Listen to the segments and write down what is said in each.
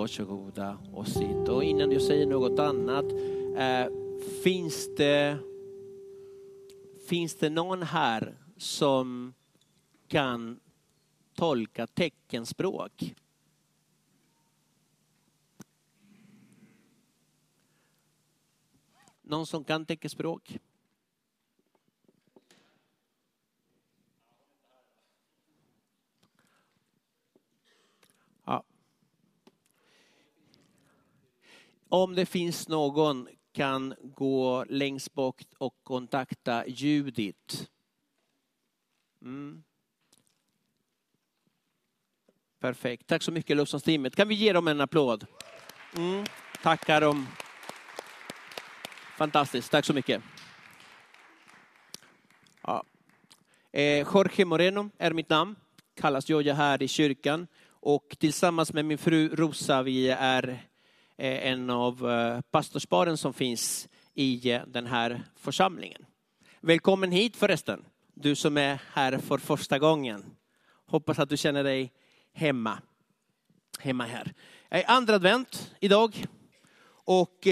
varsågoda och sitt. Och innan jag säger något annat, eh, finns, det, finns det någon här som kan tolka teckenspråk? Någon som kan teckenspråk? Om det finns någon kan gå längst bort och kontakta Judit. Mm. Perfekt. Tack så mycket lovsångsteamet. Kan vi ge dem en applåd? Mm. Tackar dem. Fantastiskt, tack så mycket. Ja. Eh, Jorge Moreno är mitt namn, kallas Joja här i kyrkan. Och tillsammans med min fru Rosa, vi är Eh, en av eh, pastorsparen som finns i eh, den här församlingen. Välkommen hit förresten, du som är här för första gången. Hoppas att du känner dig hemma, hemma här. Det är andra advent idag. Och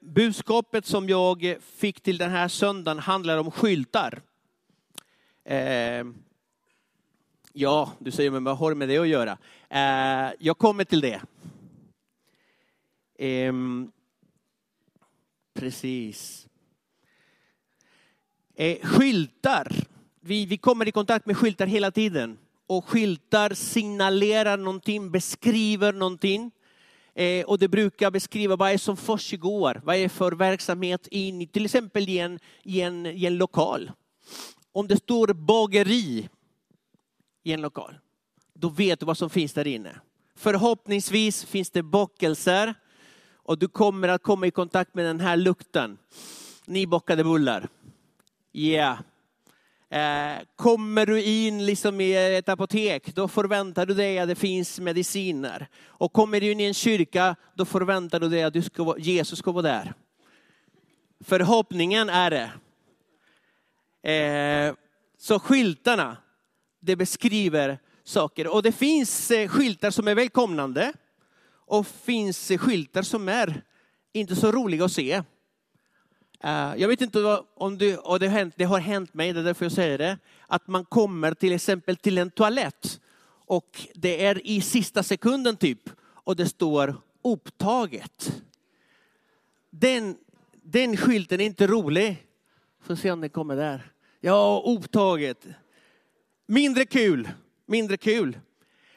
budskapet som jag fick till den här söndagen handlar om skyltar. Ja, du säger, men vad har det med det att göra? Jag kommer till det. Ehm, precis. Ehm, skyltar. Vi, vi kommer i kontakt med skyltar hela tiden. Och skyltar signalerar någonting, beskriver någonting. Eh, och det brukar beskriva vad är som försiggår, vad är för verksamhet in i till exempel i en, i, en, i en lokal. Om det står bageri i en lokal, då vet du vad som finns där inne. Förhoppningsvis finns det bakelser och du kommer att komma i kontakt med den här lukten. Nybakade bullar. Yeah. Eh, kommer du in liksom i ett apotek, då förväntar du dig att det finns mediciner. Och kommer du in i en kyrka, då förväntar du dig att du ska, Jesus ska vara där. Förhoppningen är det. Eh, så skyltarna, det beskriver saker. Och det finns eh, skyltar som är välkomnande. Och finns skyltar som är inte så roliga att se. Eh, jag vet inte om det, och det, har hänt, det har hänt mig, det är därför jag säger det, att man kommer till exempel till en toalett och det är i sista sekunden typ och det står upptaget. Den, den skylten är inte rolig. Får se om den kommer där. Ja, upptaget. Mindre kul, mindre kul.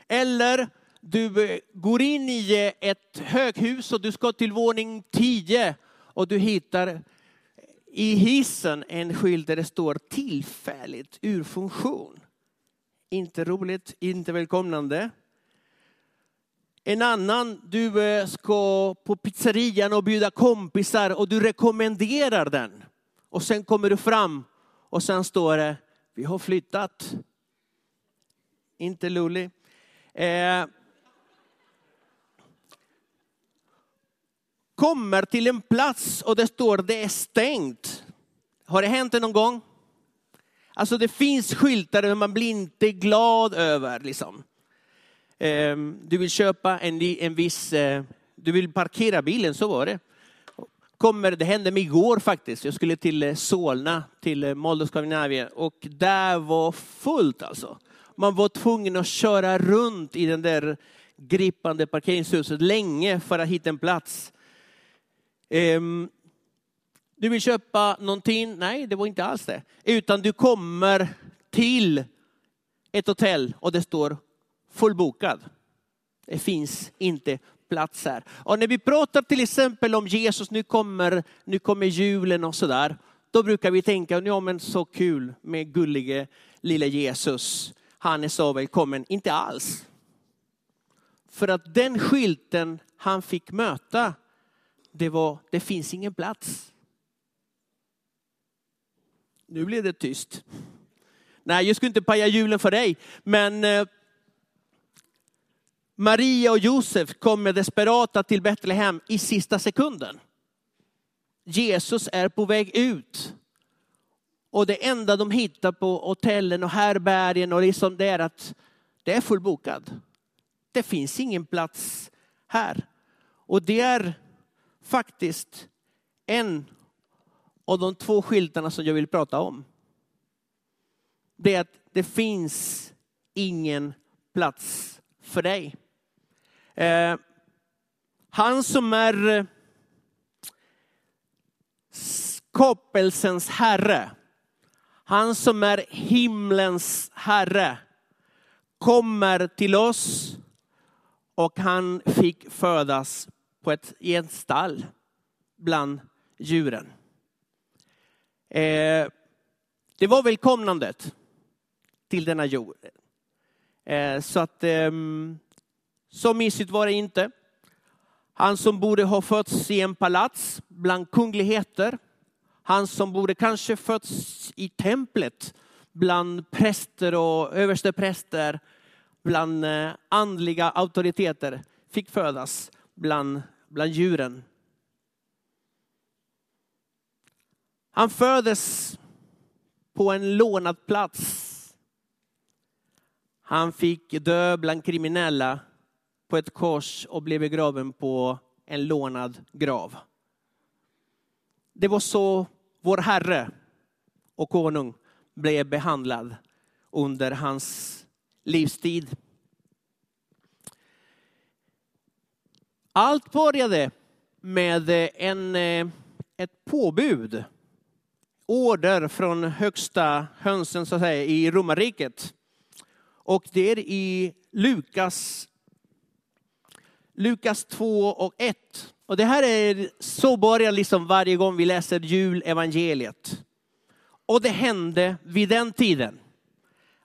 Eller du eh, går in i eh, ett höghus och du ska till våning 10 och du hittar i hissen en skylt där det står tillfälligt ur funktion. Inte roligt, inte välkomnande. En annan, du eh, ska på pizzerian och bjuda kompisar och du rekommenderar den. Och sen kommer du fram och sen står det, vi har flyttat. Inte lullig. Eh, kommer till en plats och det står det är stängt. Har det hänt någon gång? Alltså det finns skyltar som man blir inte glad över. Liksom. Ehm, du vill köpa en, en viss, eh, du vill parkera bilen, så var det. Kommer, det hände mig igår faktiskt. Jag skulle till eh, Solna, till eh, Molde och där var fullt alltså. Man var tvungen att köra runt i den där gripande parkeringshuset länge för att hitta en plats. Um, du vill köpa någonting? Nej, det var inte alls det. Utan du kommer till ett hotell och det står fullbokad. Det finns inte plats här. Och när vi pratar till exempel om Jesus, nu kommer, nu kommer julen och sådär. Då brukar vi tänka, ja men så kul med gullige lilla Jesus. Han är så välkommen. Inte alls. För att den skylten han fick möta det var, det finns ingen plats. Nu blev det tyst. Nej, jag skulle inte paja julen för dig, men eh, Maria och Josef kommer desperata till Betlehem i sista sekunden. Jesus är på väg ut. Och det enda de hittar på hotellen och härbärgen och liksom det är att det är fullbokat. Det finns ingen plats här. Och det är faktiskt en av de två skyltarna som jag vill prata om. Det är att det finns ingen plats för dig. Eh, han som är eh, skapelsens herre, han som är himlens herre, kommer till oss och han fick födas på ett, i ett stall bland djuren. Eh, det var välkomnandet till denna jord. Eh, så att eh, så mysigt var det inte. Han som borde ha fötts i en palats bland kungligheter. Han som borde kanske fötts i templet bland präster och överstepräster, bland eh, andliga auktoriteter, fick födas bland, bland djuren. Han föddes på en lånad plats. Han fick dö bland kriminella på ett kors och blev begraven på en lånad grav. Det var så vår Herre och konung blev behandlad under hans livstid. Allt började med eh, en, eh, ett påbud, order från högsta hönsen så att säga, i romarriket. Och det är i Lukas Lukas 2 och 1. Och det här är så börjar liksom varje gång vi läser julevangeliet. Och det hände vid den tiden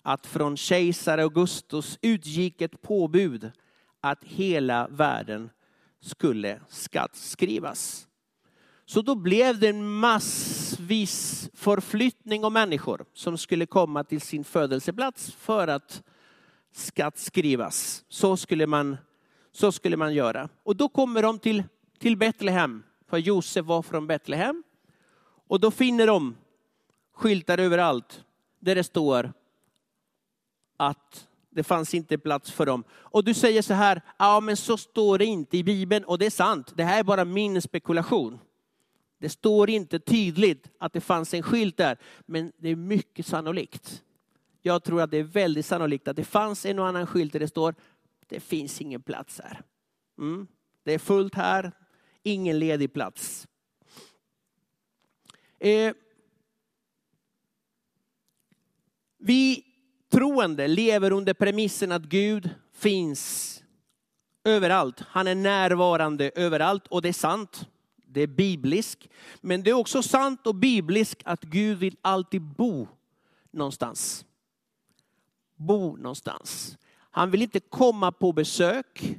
att från kejsar Augustus utgick ett påbud att hela världen skulle skattskrivas. Så då blev det en massvis förflyttning av människor som skulle komma till sin födelseplats för att skattskrivas. Så skulle man så skulle man göra. Och då kommer de till, till Betlehem, för Josef var från Betlehem. Och då finner de skyltar överallt där det står att det fanns inte plats för dem. Och du säger så här, ja men så står det inte i Bibeln och det är sant. Det här är bara min spekulation. Det står inte tydligt att det fanns en skylt där, men det är mycket sannolikt. Jag tror att det är väldigt sannolikt att det fanns en och annan skylt där det står det finns ingen plats här. Mm. Det är fullt här, ingen ledig plats. Eh, vi troende lever under premissen att Gud finns överallt. Han är närvarande överallt och det är sant. Det är bibliskt. Men det är också sant och bibliskt att Gud vill alltid bo någonstans. Bo någonstans. Han vill inte komma på besök.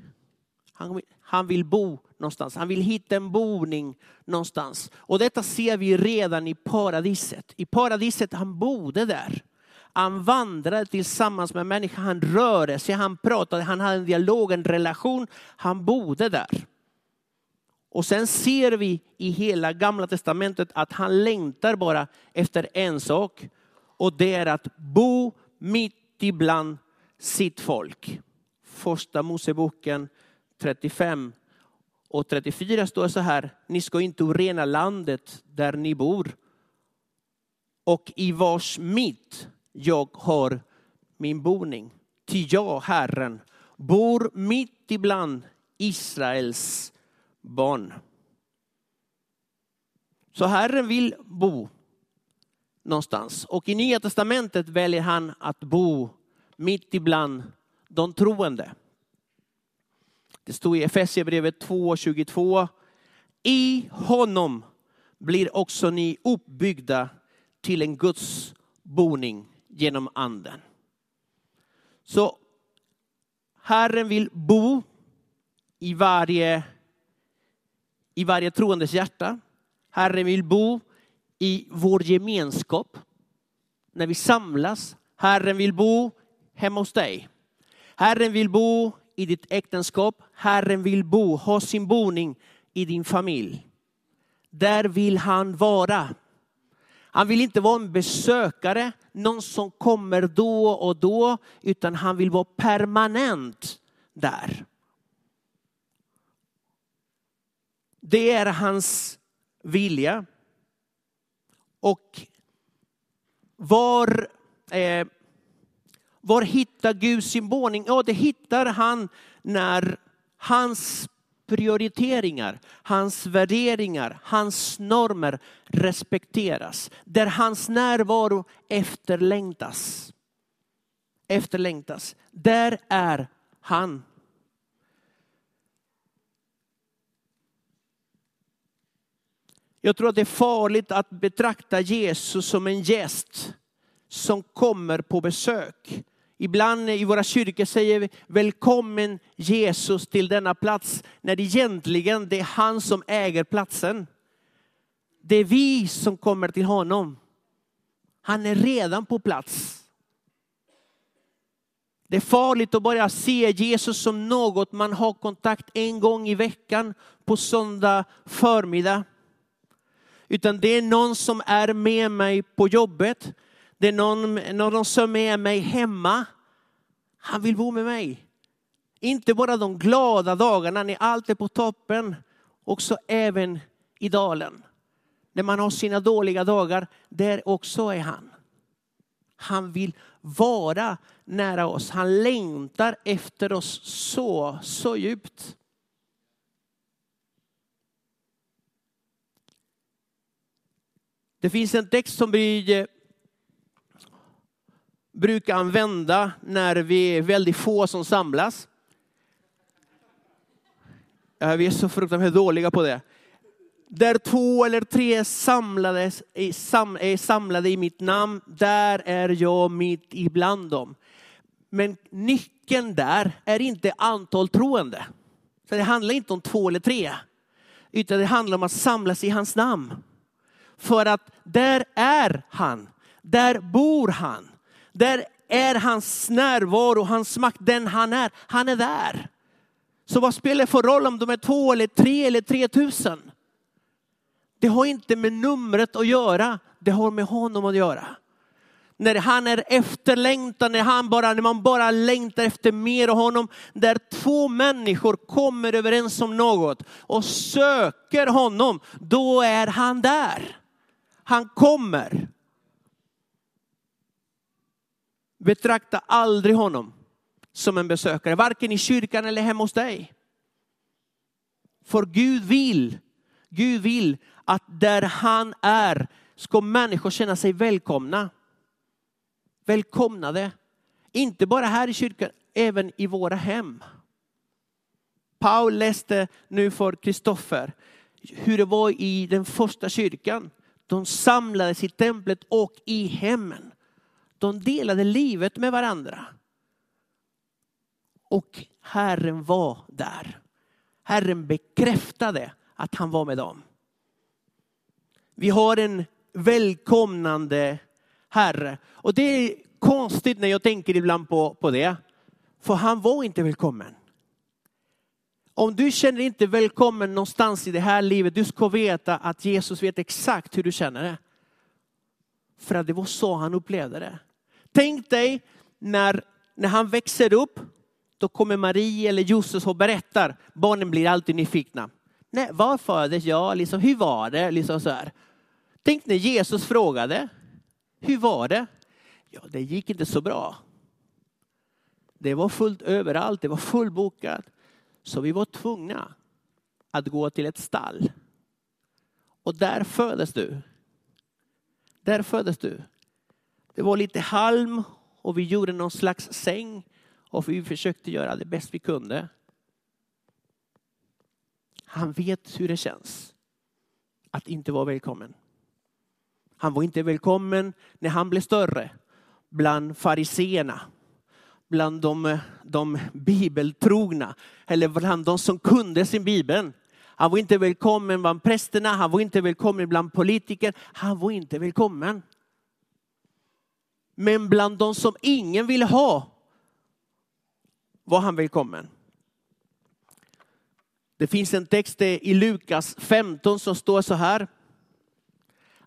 Han vill, han vill bo någonstans. Han vill hitta en boning någonstans. Och detta ser vi redan i paradiset. I paradiset, han bodde där. Han vandrade tillsammans med människor, han rörde sig, han pratade, han hade en dialog, en relation. Han bodde där. Och sen ser vi i hela gamla testamentet att han längtar bara efter en sak. Och det är att bo mitt ibland sitt folk. Första Moseboken 35 och 34 står så här, ni ska inte orena landet där ni bor och i vars mitt jag har min boning. Ty jag, Herren, bor mitt ibland Israels barn. Så Herren vill bo någonstans. Och i Nya Testamentet väljer han att bo mitt ibland de troende. Det står i Efesierbrevet 2.22. I honom blir också ni uppbyggda till en Guds boning genom anden. Så Herren vill bo i varje, i varje troendes hjärta. Herren vill bo i vår gemenskap. När vi samlas. Herren vill bo hemma hos dig. Herren vill bo i ditt äktenskap. Herren vill bo, ha sin boning i din familj. Där vill han vara. Han vill inte vara en besökare, någon som kommer då och då, utan han vill vara permanent där. Det är hans vilja. Och var, eh, var hittar Gud sin boning? Ja, det hittar han när hans prioriteringar, hans värderingar, hans normer respekteras. Där hans närvaro efterlängtas. Efterlängtas. Där är han. Jag tror att det är farligt att betrakta Jesus som en gäst som kommer på besök. Ibland i våra kyrkor säger vi välkommen Jesus till denna plats, när det egentligen det är han som äger platsen. Det är vi som kommer till honom. Han är redan på plats. Det är farligt att börja se Jesus som något man har kontakt en gång i veckan på söndag förmiddag. Utan det är någon som är med mig på jobbet. Det är någon, någon som är med mig hemma. Han vill bo med mig. Inte bara de glada dagarna när allt är på toppen, också även i dalen. När man har sina dåliga dagar, där också är han. Han vill vara nära oss. Han längtar efter oss så, så djupt. Det finns en text som blir eh, brukar använda när vi är väldigt få som samlas. Vi är så fruktansvärt dåliga på det. Där två eller tre samlades, är samlade i mitt namn, där är jag mitt ibland dem. Men nyckeln där är inte antal troende. Så det handlar inte om två eller tre, utan det handlar om att samlas i hans namn. För att där är han, där bor han. Där är hans närvaro, hans makt, den han är. Han är där. Så vad spelar det för roll om de är två eller tre eller tre tusen? Det har inte med numret att göra, det har med honom att göra. När han är efterlängtad, när, han bara, när man bara längtar efter mer av honom. Där två människor kommer överens om något och söker honom, då är han där. Han kommer. Betrakta aldrig honom som en besökare, varken i kyrkan eller hemma hos dig. För Gud vill, Gud vill att där han är ska människor känna sig välkomna. Välkomnade. Inte bara här i kyrkan, även i våra hem. Paul läste nu för Kristoffer hur det var i den första kyrkan. De samlades i templet och i hemmen. De delade livet med varandra. Och Herren var där. Herren bekräftade att han var med dem. Vi har en välkomnande Herre. Och det är konstigt när jag tänker ibland på, på det. För han var inte välkommen. Om du känner inte välkommen någonstans i det här livet, du ska veta att Jesus vet exakt hur du känner det. För att det var så han upplevde det. Tänk dig när, när han växer upp, då kommer Marie eller Josef och berättar. Barnen blir alltid nyfikna. Nej, var föddes jag? Liksom, hur var det? Liksom så här. Tänk när Jesus frågade. Hur var det? Ja, det gick inte så bra. Det var fullt överallt, det var fullbokat. Så vi var tvungna att gå till ett stall. Och där föddes du. Där föddes du. Det var lite halm och vi gjorde någon slags säng och vi försökte göra det bäst vi kunde. Han vet hur det känns att inte vara välkommen. Han var inte välkommen när han blev större bland fariseerna, bland de, de bibeltrogna eller bland de som kunde sin bibel. Han var inte välkommen bland prästerna, han var inte välkommen bland politiker, han var inte välkommen. Men bland de som ingen ville ha var han välkommen. Det finns en text i Lukas 15 som står så här.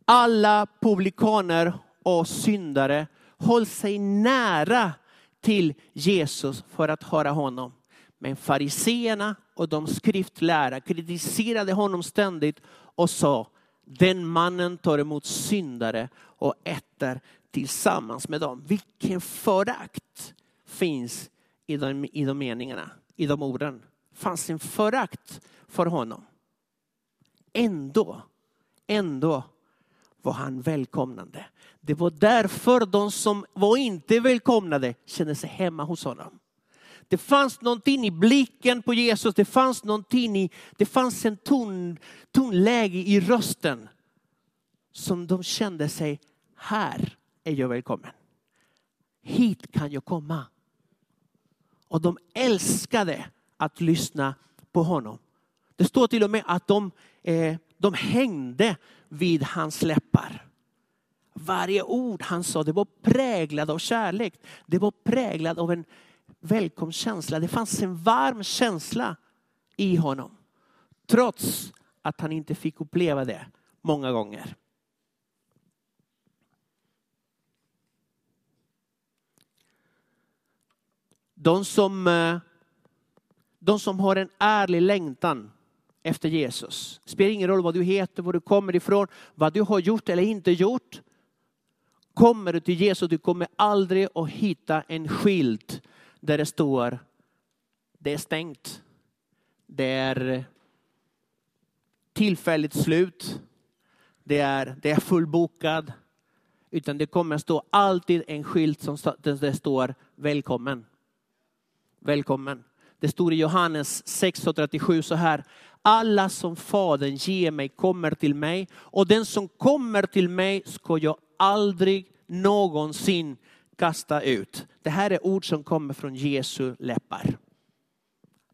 Alla publikaner och syndare håll sig nära till Jesus för att höra honom. Men fariseerna och de skriftlärda kritiserade honom ständigt och sa, den mannen tar emot syndare och äter tillsammans med dem. Vilken förakt finns i de, i de meningarna, i de orden. fanns en förakt för honom. Ändå, ändå var han välkomnande. Det var därför de som var inte välkomnade kände sig hemma hos honom. Det fanns någonting i blicken på Jesus, det fanns någonting i, det fanns en ton, tonläge i rösten som de kände sig, här är jag välkommen. Hit kan jag komma. Och de älskade att lyssna på honom. Det står till och med att de, eh, de hängde vid hans läppar. Varje ord han sa det var präglad av kärlek. Det var präglad av en välkomstkänsla. Det fanns en varm känsla i honom. Trots att han inte fick uppleva det många gånger. De som, eh, de som har en ärlig längtan efter Jesus. Det spelar ingen roll vad du heter, var du kommer ifrån, vad du har gjort eller inte gjort. Kommer du till Jesus, du kommer aldrig att hitta en skylt där det står det är stängt. Det är tillfälligt slut. Det är, det är fullbokad. Utan det kommer att stå alltid en skylt som det står välkommen. Välkommen. Det står i Johannes 6.37 så här. Alla som Fadern ger mig kommer till mig och den som kommer till mig ska jag aldrig någonsin kasta ut. Det här är ord som kommer från Jesu läppar.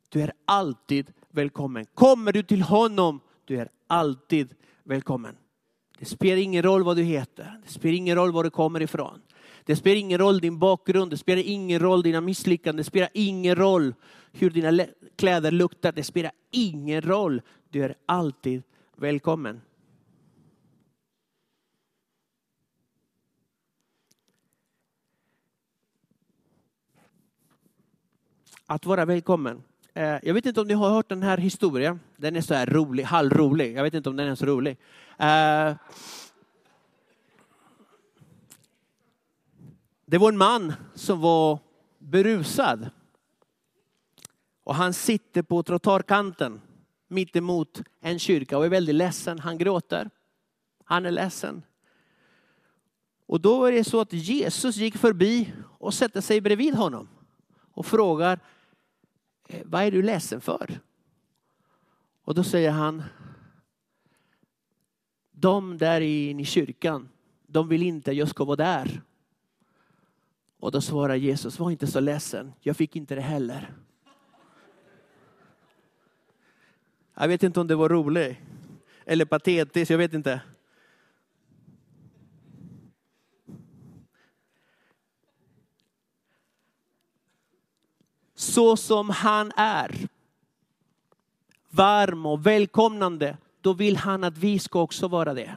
Du är alltid välkommen. Kommer du till honom, du är alltid välkommen. Det spelar ingen roll vad du heter. Det spelar ingen roll var du kommer ifrån. Det spelar ingen roll din bakgrund, det spelar ingen roll dina misslyckanden, det spelar ingen roll hur dina kläder luktar, det spelar ingen roll. Du är alltid välkommen. Att vara välkommen. Eh, jag vet inte om ni har hört den här historien. Den är så här rolig, halvrolig. Jag vet inte om den är så rolig. Eh, Det var en man som var berusad. Och han sitter på trottoarkanten mitt emot en kyrka och är väldigt ledsen. Han gråter. Han är ledsen. Och då är det så att Jesus gick förbi och sätter sig bredvid honom och frågar, eh, vad är du ledsen för? Och då säger han, de där i kyrkan, de vill inte att jag ska vara där. Och då svarar Jesus, var inte så ledsen, jag fick inte det heller. Jag vet inte om det var roligt eller patetiskt, jag vet inte. Så som han är, varm och välkomnande, då vill han att vi ska också vara det.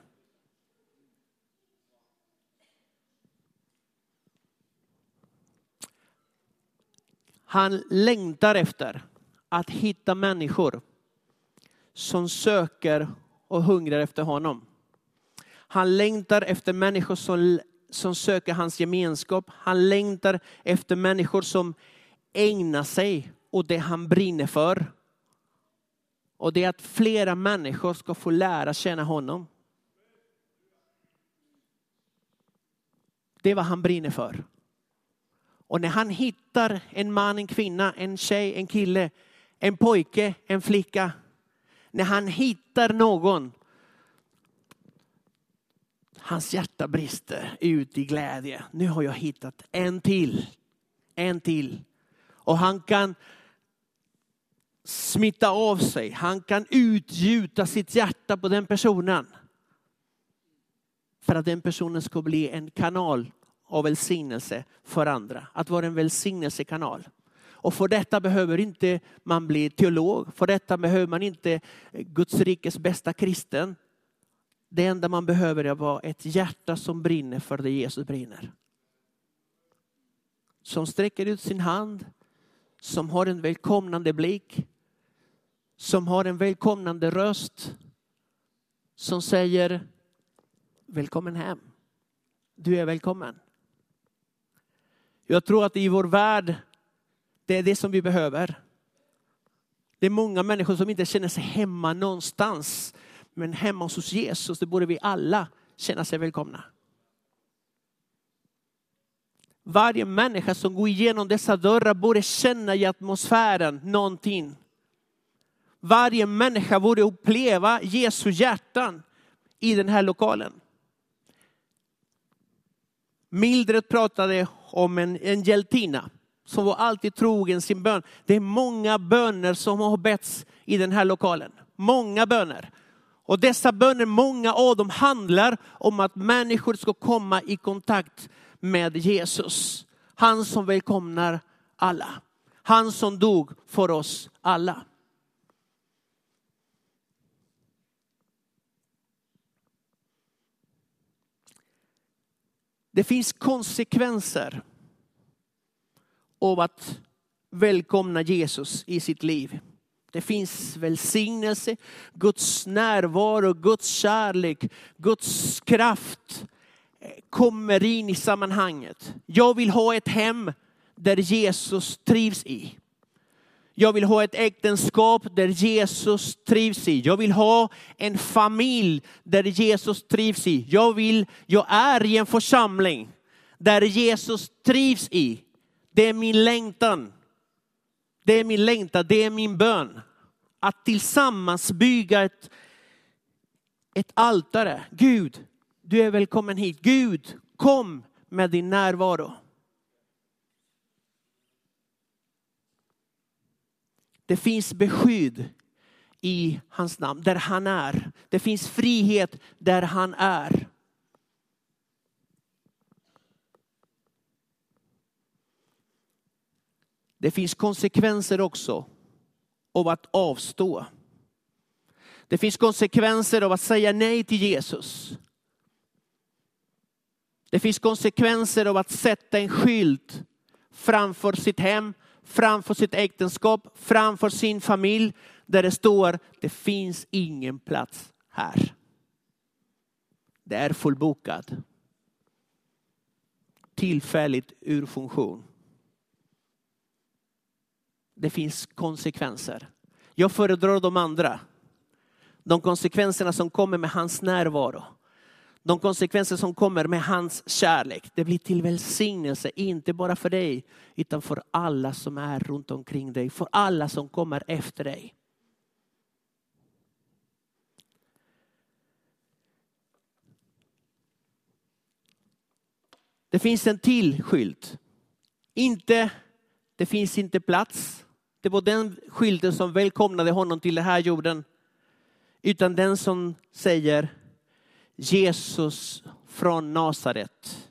Han längtar efter att hitta människor som söker och hungrar efter honom. Han längtar efter människor som, som söker hans gemenskap. Han längtar efter människor som ägnar sig åt det han brinner för. Och det är att flera människor ska få lära känna honom. Det är vad han brinner för. Och när han hittar en man, en kvinna, en tjej, en kille, en pojke, en flicka. När han hittar någon, hans hjärta brister ut i glädje. Nu har jag hittat en till, en till. Och han kan smitta av sig, han kan utgjuta sitt hjärta på den personen. För att den personen ska bli en kanal av välsignelse för andra. Att vara en välsignelsekanal. Och för detta behöver inte man bli teolog. För detta behöver man inte Guds rikes bästa kristen. Det enda man behöver är vara ett hjärta som brinner för det Jesus brinner. Som sträcker ut sin hand, som har en välkomnande blick, som har en välkomnande röst, som säger välkommen hem. Du är välkommen. Jag tror att i vår värld, det är det som vi behöver. Det är många människor som inte känner sig hemma någonstans. Men hemma hos Jesus, det borde vi alla känna sig välkomna. Varje människa som går igenom dessa dörrar borde känna i atmosfären någonting. Varje människa borde uppleva Jesu hjärtan i den här lokalen. Mildred pratade om en, en hjältina som var alltid trogen sin bön. Det är många böner som har betts i den här lokalen. Många böner. Och dessa böner, många av dem handlar om att människor ska komma i kontakt med Jesus. Han som välkomnar alla. Han som dog för oss alla. Det finns konsekvenser av att välkomna Jesus i sitt liv. Det finns välsignelse, Guds närvaro, Guds kärlek, Guds kraft kommer in i sammanhanget. Jag vill ha ett hem där Jesus trivs i. Jag vill ha ett äktenskap där Jesus trivs i. Jag vill ha en familj där Jesus trivs i. Jag, vill, jag är i en församling där Jesus trivs i. Det är min längtan. Det är min längtan, det är min bön. Att tillsammans bygga ett, ett altare. Gud, du är välkommen hit. Gud, kom med din närvaro. Det finns beskydd i hans namn, där han är. Det finns frihet där han är. Det finns konsekvenser också av att avstå. Det finns konsekvenser av att säga nej till Jesus. Det finns konsekvenser av att sätta en skylt framför sitt hem, framför sitt äktenskap, framför sin familj där det står det finns ingen plats här. Det är fullbokat. Tillfälligt ur funktion. Det finns konsekvenser. Jag föredrar de andra. De konsekvenserna som kommer med hans närvaro. De konsekvenser som kommer med hans kärlek. Det blir till välsignelse, inte bara för dig, utan för alla som är runt omkring dig. För alla som kommer efter dig. Det finns en till skylt. Inte, det finns inte plats. Det var den skylten som välkomnade honom till den här jorden. Utan den som säger Jesus från Nasaret,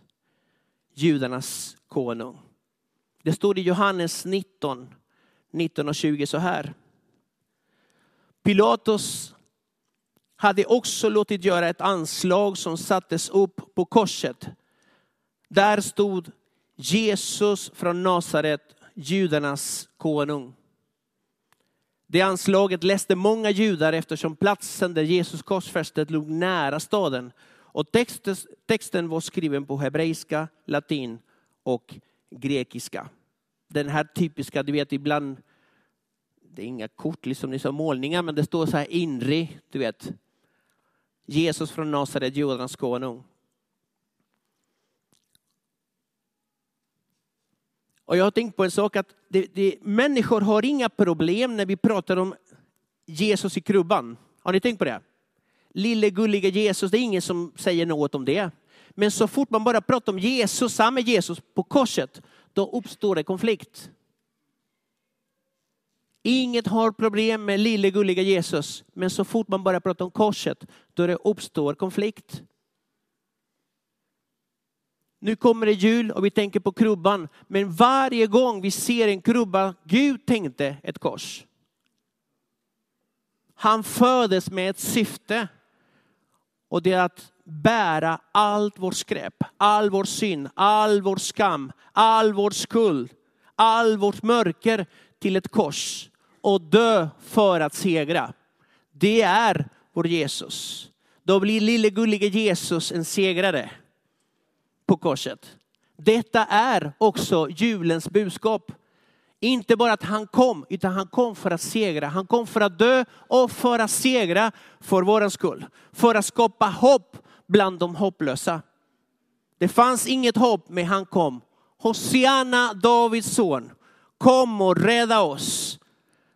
judarnas konung. Det står i Johannes 19, 19 och 20 så här. Pilatus hade också låtit göra ett anslag som sattes upp på korset. Där stod Jesus från Nasaret, judarnas konung. Det anslaget läste många judar eftersom platsen där Jesus korsfästet låg nära staden. Och texten, texten var skriven på hebreiska, latin och grekiska. Den här typiska, du vet ibland, det är inga kort, liksom det är målningar, men det står så här inri, du vet. Jesus från Nasaret, judarnas konung. Och jag har tänkt på en sak att det, det, människor har inga problem när vi pratar om Jesus i krubban. Har ni tänkt på det? Lille gulliga Jesus, det är ingen som säger något om det. Men så fort man bara pratar om Jesus, samma Jesus på korset, då uppstår det konflikt. Inget har problem med lille gulliga Jesus, men så fort man börjar prata om korset, då det uppstår konflikt. Nu kommer det jul och vi tänker på krubban. Men varje gång vi ser en krubba, Gud tänkte ett kors. Han föddes med ett syfte. Och det är att bära allt vårt skräp, all vår synd, all vår skam, all vår skuld, all vårt mörker till ett kors och dö för att segra. Det är vår Jesus. Då blir lille gullige Jesus en segrare på korset. Detta är också julens budskap. Inte bara att han kom, utan han kom för att segra. Han kom för att dö och för att segra för vår skull. För att skapa hopp bland de hopplösa. Det fanns inget hopp, men han kom. Hosianna, Davids son, kom och rädda oss.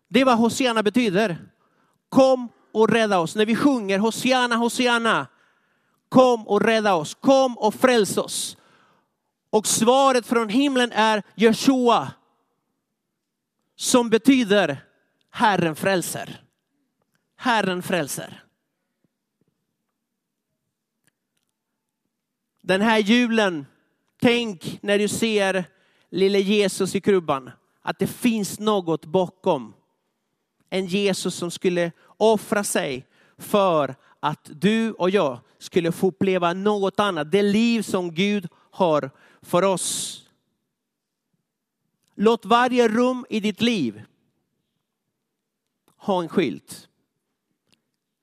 Det är vad Hosianna betyder. Kom och rädda oss. När vi sjunger Hosianna, Hosianna, kom och rädda oss. Kom och fräls oss. Och svaret från himlen är Jeshua. Som betyder Herren frälser. Herren frälser. Den här julen, tänk när du ser lille Jesus i krubban, att det finns något bakom. En Jesus som skulle offra sig för att du och jag skulle få uppleva något annat. Det liv som Gud har för oss. Låt varje rum i ditt liv ha en skylt.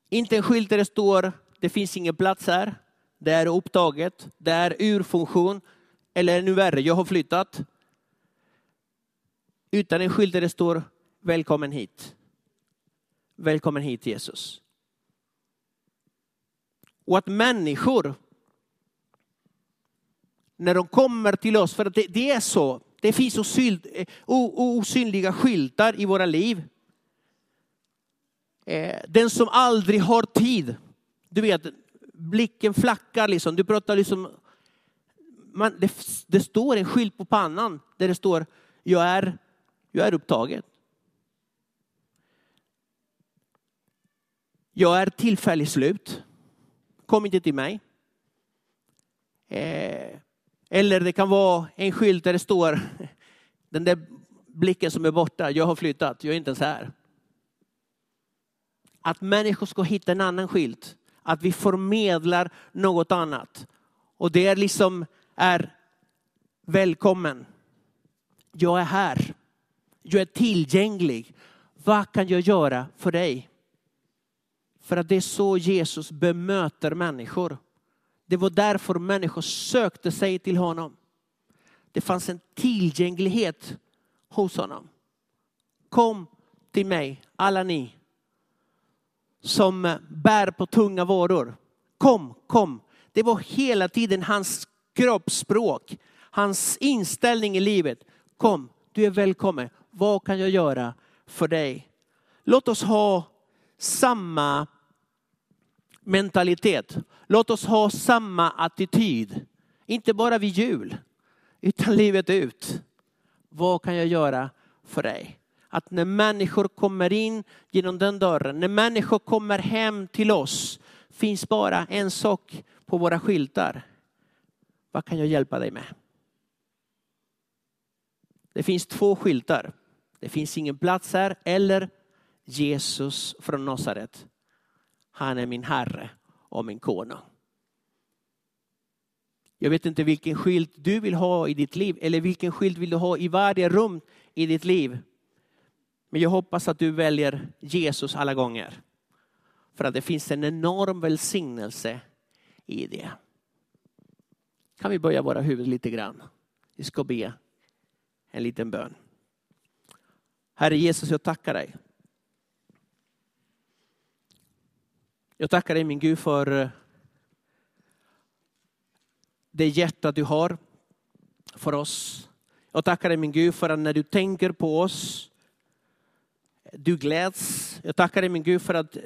Inte en skylt där det står, det finns ingen plats här, det är upptaget, det är ur funktion, eller ännu värre, jag har flyttat. Utan en skylt där det står, välkommen hit. Välkommen hit Jesus. Och att människor, när de kommer till oss, för att det, det är så, det finns eh, osynliga skyltar i våra liv. Eh, den som aldrig har tid, du vet, blicken flackar liksom, du pratar liksom, man, det, det står en skylt på pannan där det står, jag är, jag är upptagen. Jag är tillfälligt slut. Kom inte till mig. Eh, eller det kan vara en skylt där det står den där blicken som är borta. Jag har flyttat, jag är inte ens här. Att människor ska hitta en annan skylt. Att vi förmedlar något annat. Och det är liksom är välkommen. Jag är här. Jag är tillgänglig. Vad kan jag göra för dig? För att det är så Jesus bemöter människor. Det var därför människor sökte sig till honom. Det fanns en tillgänglighet hos honom. Kom till mig, alla ni som bär på tunga varor. Kom, kom. Det var hela tiden hans kroppsspråk, hans inställning i livet. Kom, du är välkommen. Vad kan jag göra för dig? Låt oss ha samma mentalitet. Låt oss ha samma attityd. Inte bara vid jul, utan livet ut. Vad kan jag göra för dig? Att när människor kommer in genom den dörren, när människor kommer hem till oss, finns bara en sak på våra skyltar. Vad kan jag hjälpa dig med? Det finns två skyltar. Det finns ingen plats här eller Jesus från Nasaret. Han är min Herre och min konung. Jag vet inte vilken skylt du vill ha i ditt liv eller vilken skylt vill du ha i varje rum i ditt liv. Men jag hoppas att du väljer Jesus alla gånger. För att det finns en enorm välsignelse i det. Kan vi böja våra huvuden lite grann? Vi ska be en liten bön. Herre Jesus, jag tackar dig Jag tackar dig min Gud för eh, det hjärta du har för oss. Jag tackar dig min Gud för att när du tänker på oss, du gläds. Jag tackar dig min Gud för att eh,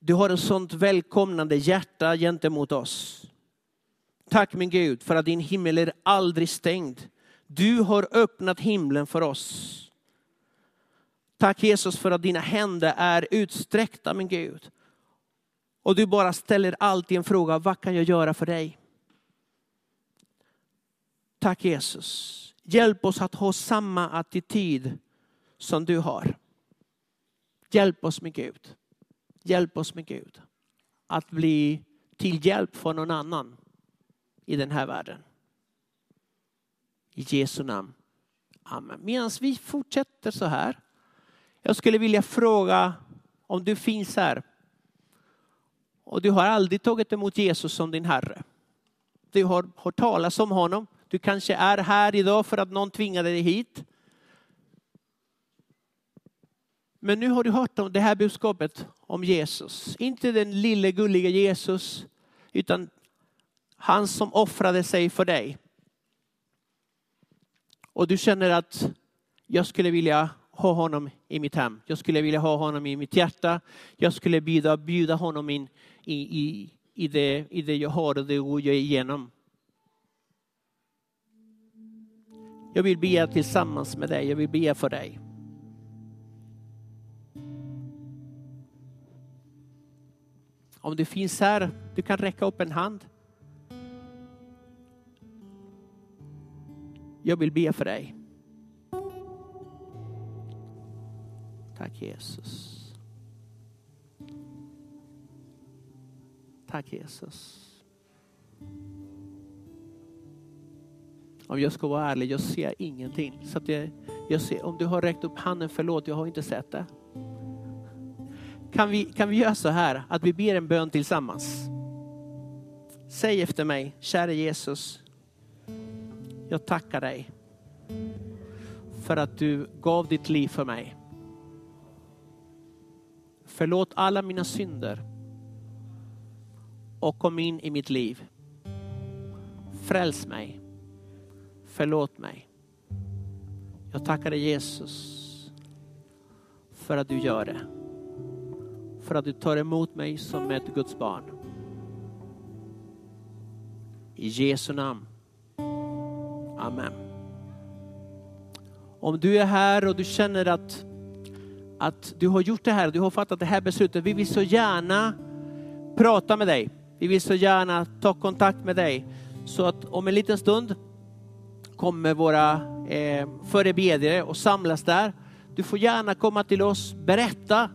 du har ett sånt välkomnande hjärta gentemot oss. Tack min Gud för att din himmel är aldrig stängd. Du har öppnat himlen för oss. Tack Jesus för att dina händer är utsträckta min Gud. Och du bara ställer alltid en fråga, vad kan jag göra för dig? Tack Jesus. Hjälp oss att ha samma attityd som du har. Hjälp oss med Gud. Hjälp oss med Gud. Att bli till hjälp för någon annan i den här världen. I Jesu namn. Amen. Medan vi fortsätter så här. Jag skulle vilja fråga om du finns här och du har aldrig tagit emot Jesus som din Herre. Du har hört talas om honom. Du kanske är här idag för att någon tvingade dig hit. Men nu har du hört om det här budskapet om Jesus. Inte den lille gulliga Jesus, utan han som offrade sig för dig. Och du känner att jag skulle vilja ha honom i mitt hem. Jag skulle vilja ha honom i mitt hjärta. Jag skulle bjuda, bjuda honom in i, i, i, det, i det jag har och det jag är igenom. Jag vill be tillsammans med dig. Jag vill be för dig. Om du finns här, du kan räcka upp en hand. Jag vill be för dig. Tack Jesus. Tack Jesus. Om jag ska vara ärlig, jag ser ingenting. Så att jag, jag ser, om du har räckt upp handen, förlåt, jag har inte sett det. Kan vi, kan vi göra så här, att vi ber en bön tillsammans? Säg efter mig, kära Jesus, jag tackar dig för att du gav ditt liv för mig. Förlåt alla mina synder och kom in i mitt liv. Fräls mig. Förlåt mig. Jag tackar dig Jesus för att du gör det. För att du tar emot mig som ett Guds barn. I Jesu namn. Amen. Om du är här och du känner att, att du har gjort det här, du har fattat det här beslutet. Vi vill så gärna prata med dig. Vi vill så gärna ta kontakt med dig. Så att om en liten stund kommer våra eh, förebedjare och samlas där. Du får gärna komma till oss, berätta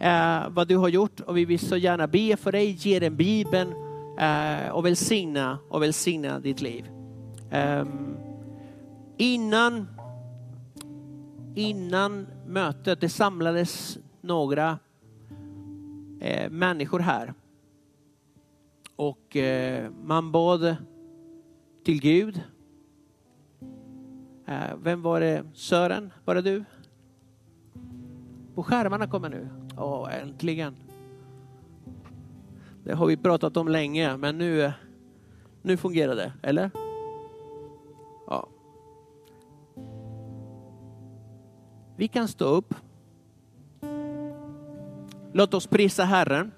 eh, vad du har gjort och vi vill så gärna be för dig, ge dig Bibeln eh, och välsigna och välsigna ditt liv. Eh, innan, innan mötet, det samlades några eh, människor här. Och eh, man bad till Gud. Eh, vem var det? Sören, var det du? På skärmarna kommer nu. Åh, äntligen. Det har vi pratat om länge, men nu, eh, nu fungerar det, eller? Ja. Vi kan stå upp. Låt oss prisa Herren.